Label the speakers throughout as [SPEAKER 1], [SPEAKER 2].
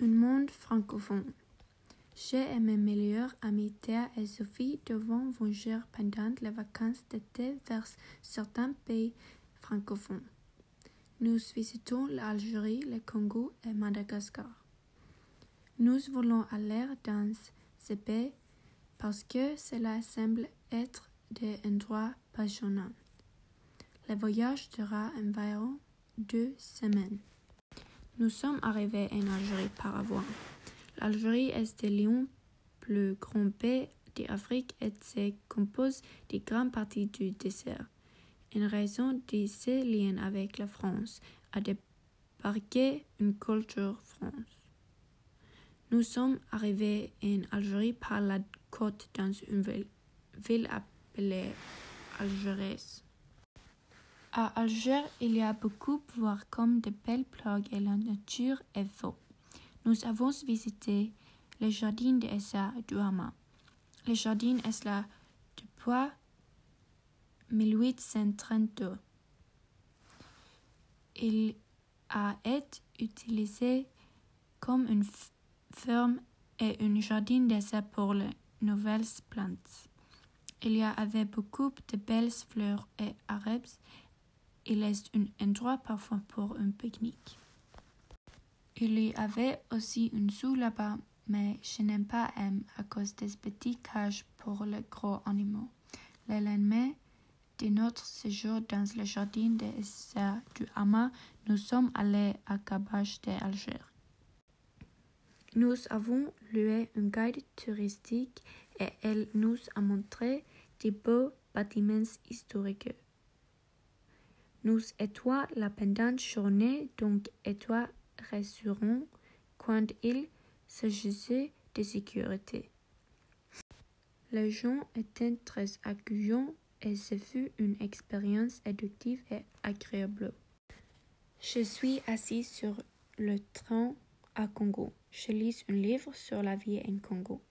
[SPEAKER 1] Un monde francophone. J'ai et mes meilleurs amis Théa et Sophie devons voyager pendant les vacances d'été vers certains pays francophones. Nous visitons l'Algérie, le Congo et Madagascar. Nous voulons aller dans ces pays parce que cela semble être des endroits passionnants. Le voyage durera environ deux semaines. Nous sommes arrivés en Algérie par avion. L'Algérie est le plus grand pays d'Afrique et se compose de grandes parties du désert. En raison de ses liens avec la France, a débarqué une culture France. Nous sommes arrivés en Algérie par la côte dans une ville, ville appelée Algérès. À Alger, il y a beaucoup voir comme de belles plages et la nature est beau. Nous avons visité les jardins de Essa du Hama. Le jardin est là depuis 1832. Il a été utilisé comme une ferme et un jardin d'essai pour les nouvelles plantes. Il y avait beaucoup de belles fleurs et arbres. Il est un endroit parfois pour un pique-nique. Il y avait aussi une zoo là-bas, mais je n'aime pas M à cause des petits cages pour les gros animaux. Le lendemain de notre séjour dans le jardin de Essa du Hama, nous sommes allés à Cabage d'Alger. Nous avons loué un guide touristique et elle nous a montré de beaux bâtiments historiques. Nous étions la pendant journée donc étoiles rassurant quand il s'agissait de sécurité. Les gens étaient très accueillants et ce fut une expérience éducative et agréable. Je suis assis sur le train à Congo. Je lis un livre sur la vie en Congo.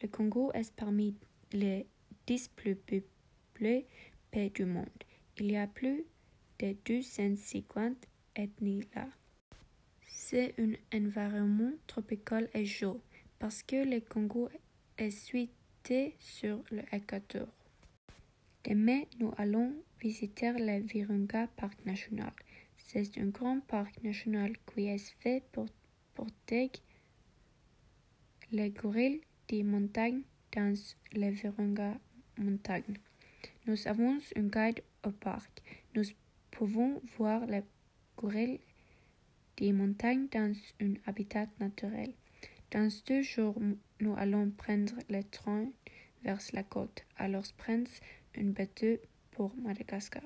[SPEAKER 1] Le Congo est parmi les dix plus peuplés du monde. Il y a plus de 250 ethnies là. C'est un environnement tropical et chaud parce que le Congo est situé sur l'équateur. Demain, nous allons visiter le Virunga Park National. C'est un grand parc national qui est fait pour porter les gorilles des montagnes dans les Virunga montagnes. Nous avons un guide au parc. Nous pouvons voir les gorilles des montagnes dans un habitat naturel. Dans deux jours, nous allons prendre le train vers la côte, alors prendre un bateau pour Madagascar.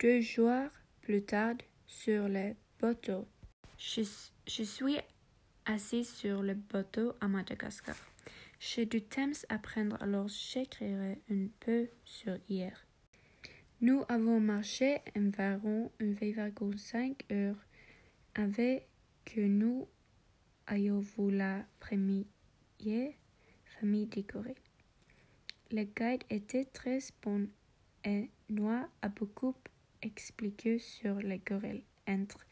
[SPEAKER 1] Deux jours plus tard, sur le bateau, je, je suis assis sur le bateau à Madagascar. J'ai du temps à prendre, alors j'écrirai un peu sur hier. Nous avons marché environ 1,5 heures avec que nous ayons vu la première famille décorée. Le guide était très bon et nous a beaucoup expliqué sur les gorilles, entre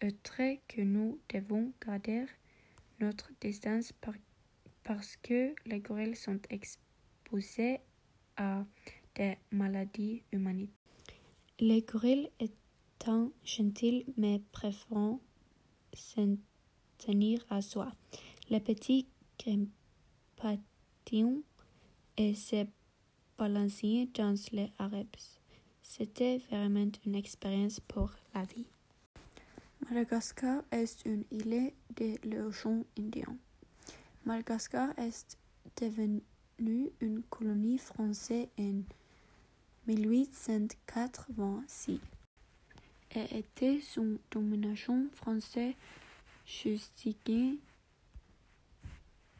[SPEAKER 1] autres que nous devons garder notre distance parce que les gorilles sont exposés à des maladies humanitaires. Les gorilles étant gentils mais préférant s'en tenir à soi. Les petits grimpatillons et se balancer dans les arbres. C'était vraiment une expérience pour la vie. Madagascar est une île de l'océan Indien. Madagascar est devenue une colonie française en 1886 et était sous domination française jusqu'en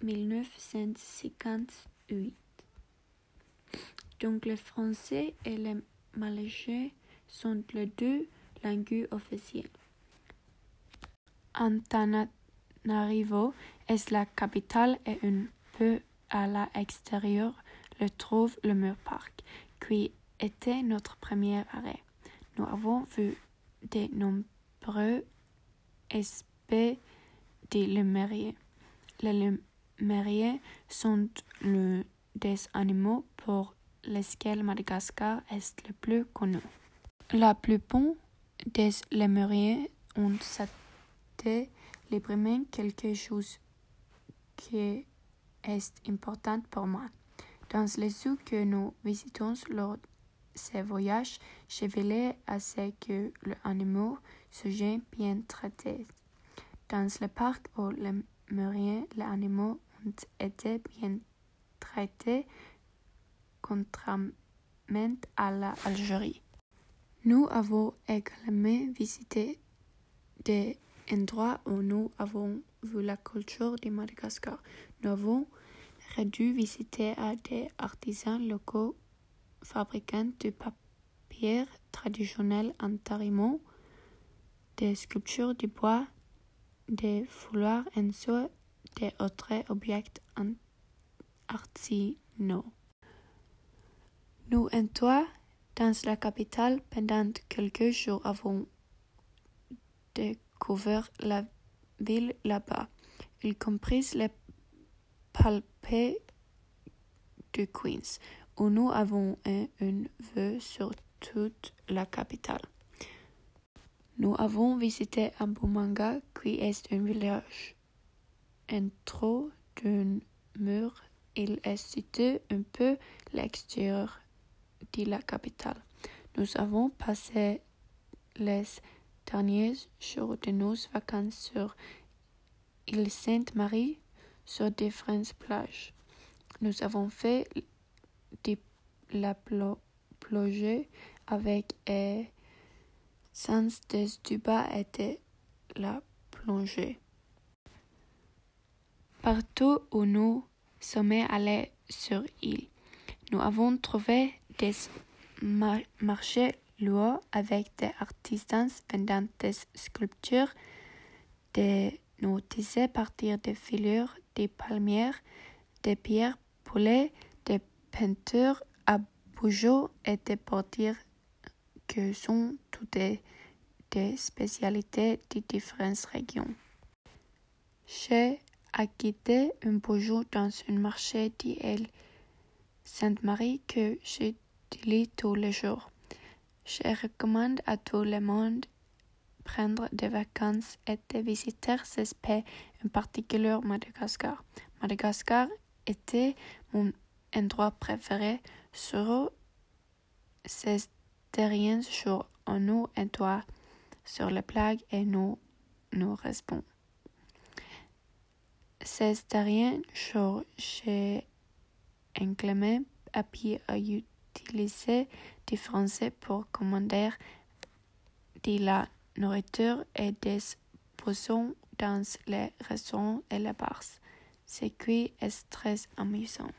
[SPEAKER 1] 1958. Donc le français et le malais sont les deux langues officielles. Antananarivo est la capitale et un peu à l'extérieur le trouve le mur parc, qui était notre premier arrêt. Nous avons vu de nombreux espèces des lémuriers. Les lémuriers sont l'un des animaux pour lesquels Madagascar est le plus connu. La plupart des lémuriers ont cité librement quelque chose qui est important pour moi. Dans les zoos que nous visitons lors ces voyages, je veillé à ce que l'animal soit bien traité. Dans le parc où les lémuriers, les animaux ont été bien traités contrairement à l'Algérie. Nous avons également visité des endroits où nous avons vu la culture de Madagascar. Nous avons dû visiter à des artisans locaux fabricants de papier traditionnel en tarimon, des sculptures de bois, des foulards soie, des autres objets artisanaux. Nous entrons dans la capitale pendant quelques jours avant découvert la ville là-bas, y compris les palpés de Queens, où nous avons un, une vue sur toute la capitale. Nous avons visité Ambumanga, qui est un village trop d'un mur. Il est situé un peu l'extérieur de la capitale. Nous avons passé les derniers jours de nos vacances sur l'île Sainte-Marie sur différentes plages. Nous avons fait la plongée avec et sans des dubas était la plongée. Partout où nous sommes allés sur l'île, nous avons trouvé des marchés lourds avec des artisans vendant des sculptures, des à partir des filures, des palmières, des pierres des peintures bougeaux et des portires que sont toutes des, spécialités de différentes régions. J'ai acquitté un bougeot dans un marché d'Île Sainte-Marie que j'ai lis tous les jours. Je recommande à tout le monde prendre des vacances et de visiter ces pays, en particulier Madagascar. Madagascar était mon endroit préféré sur ces derniers jours. On nous toi sur les plages et nous nous restons. Ces derniers jours, j'ai incliné pied à utiliser du français pour commander de la nourriture et des poissons dans les restaurants et les bars, ce qui est très amusant.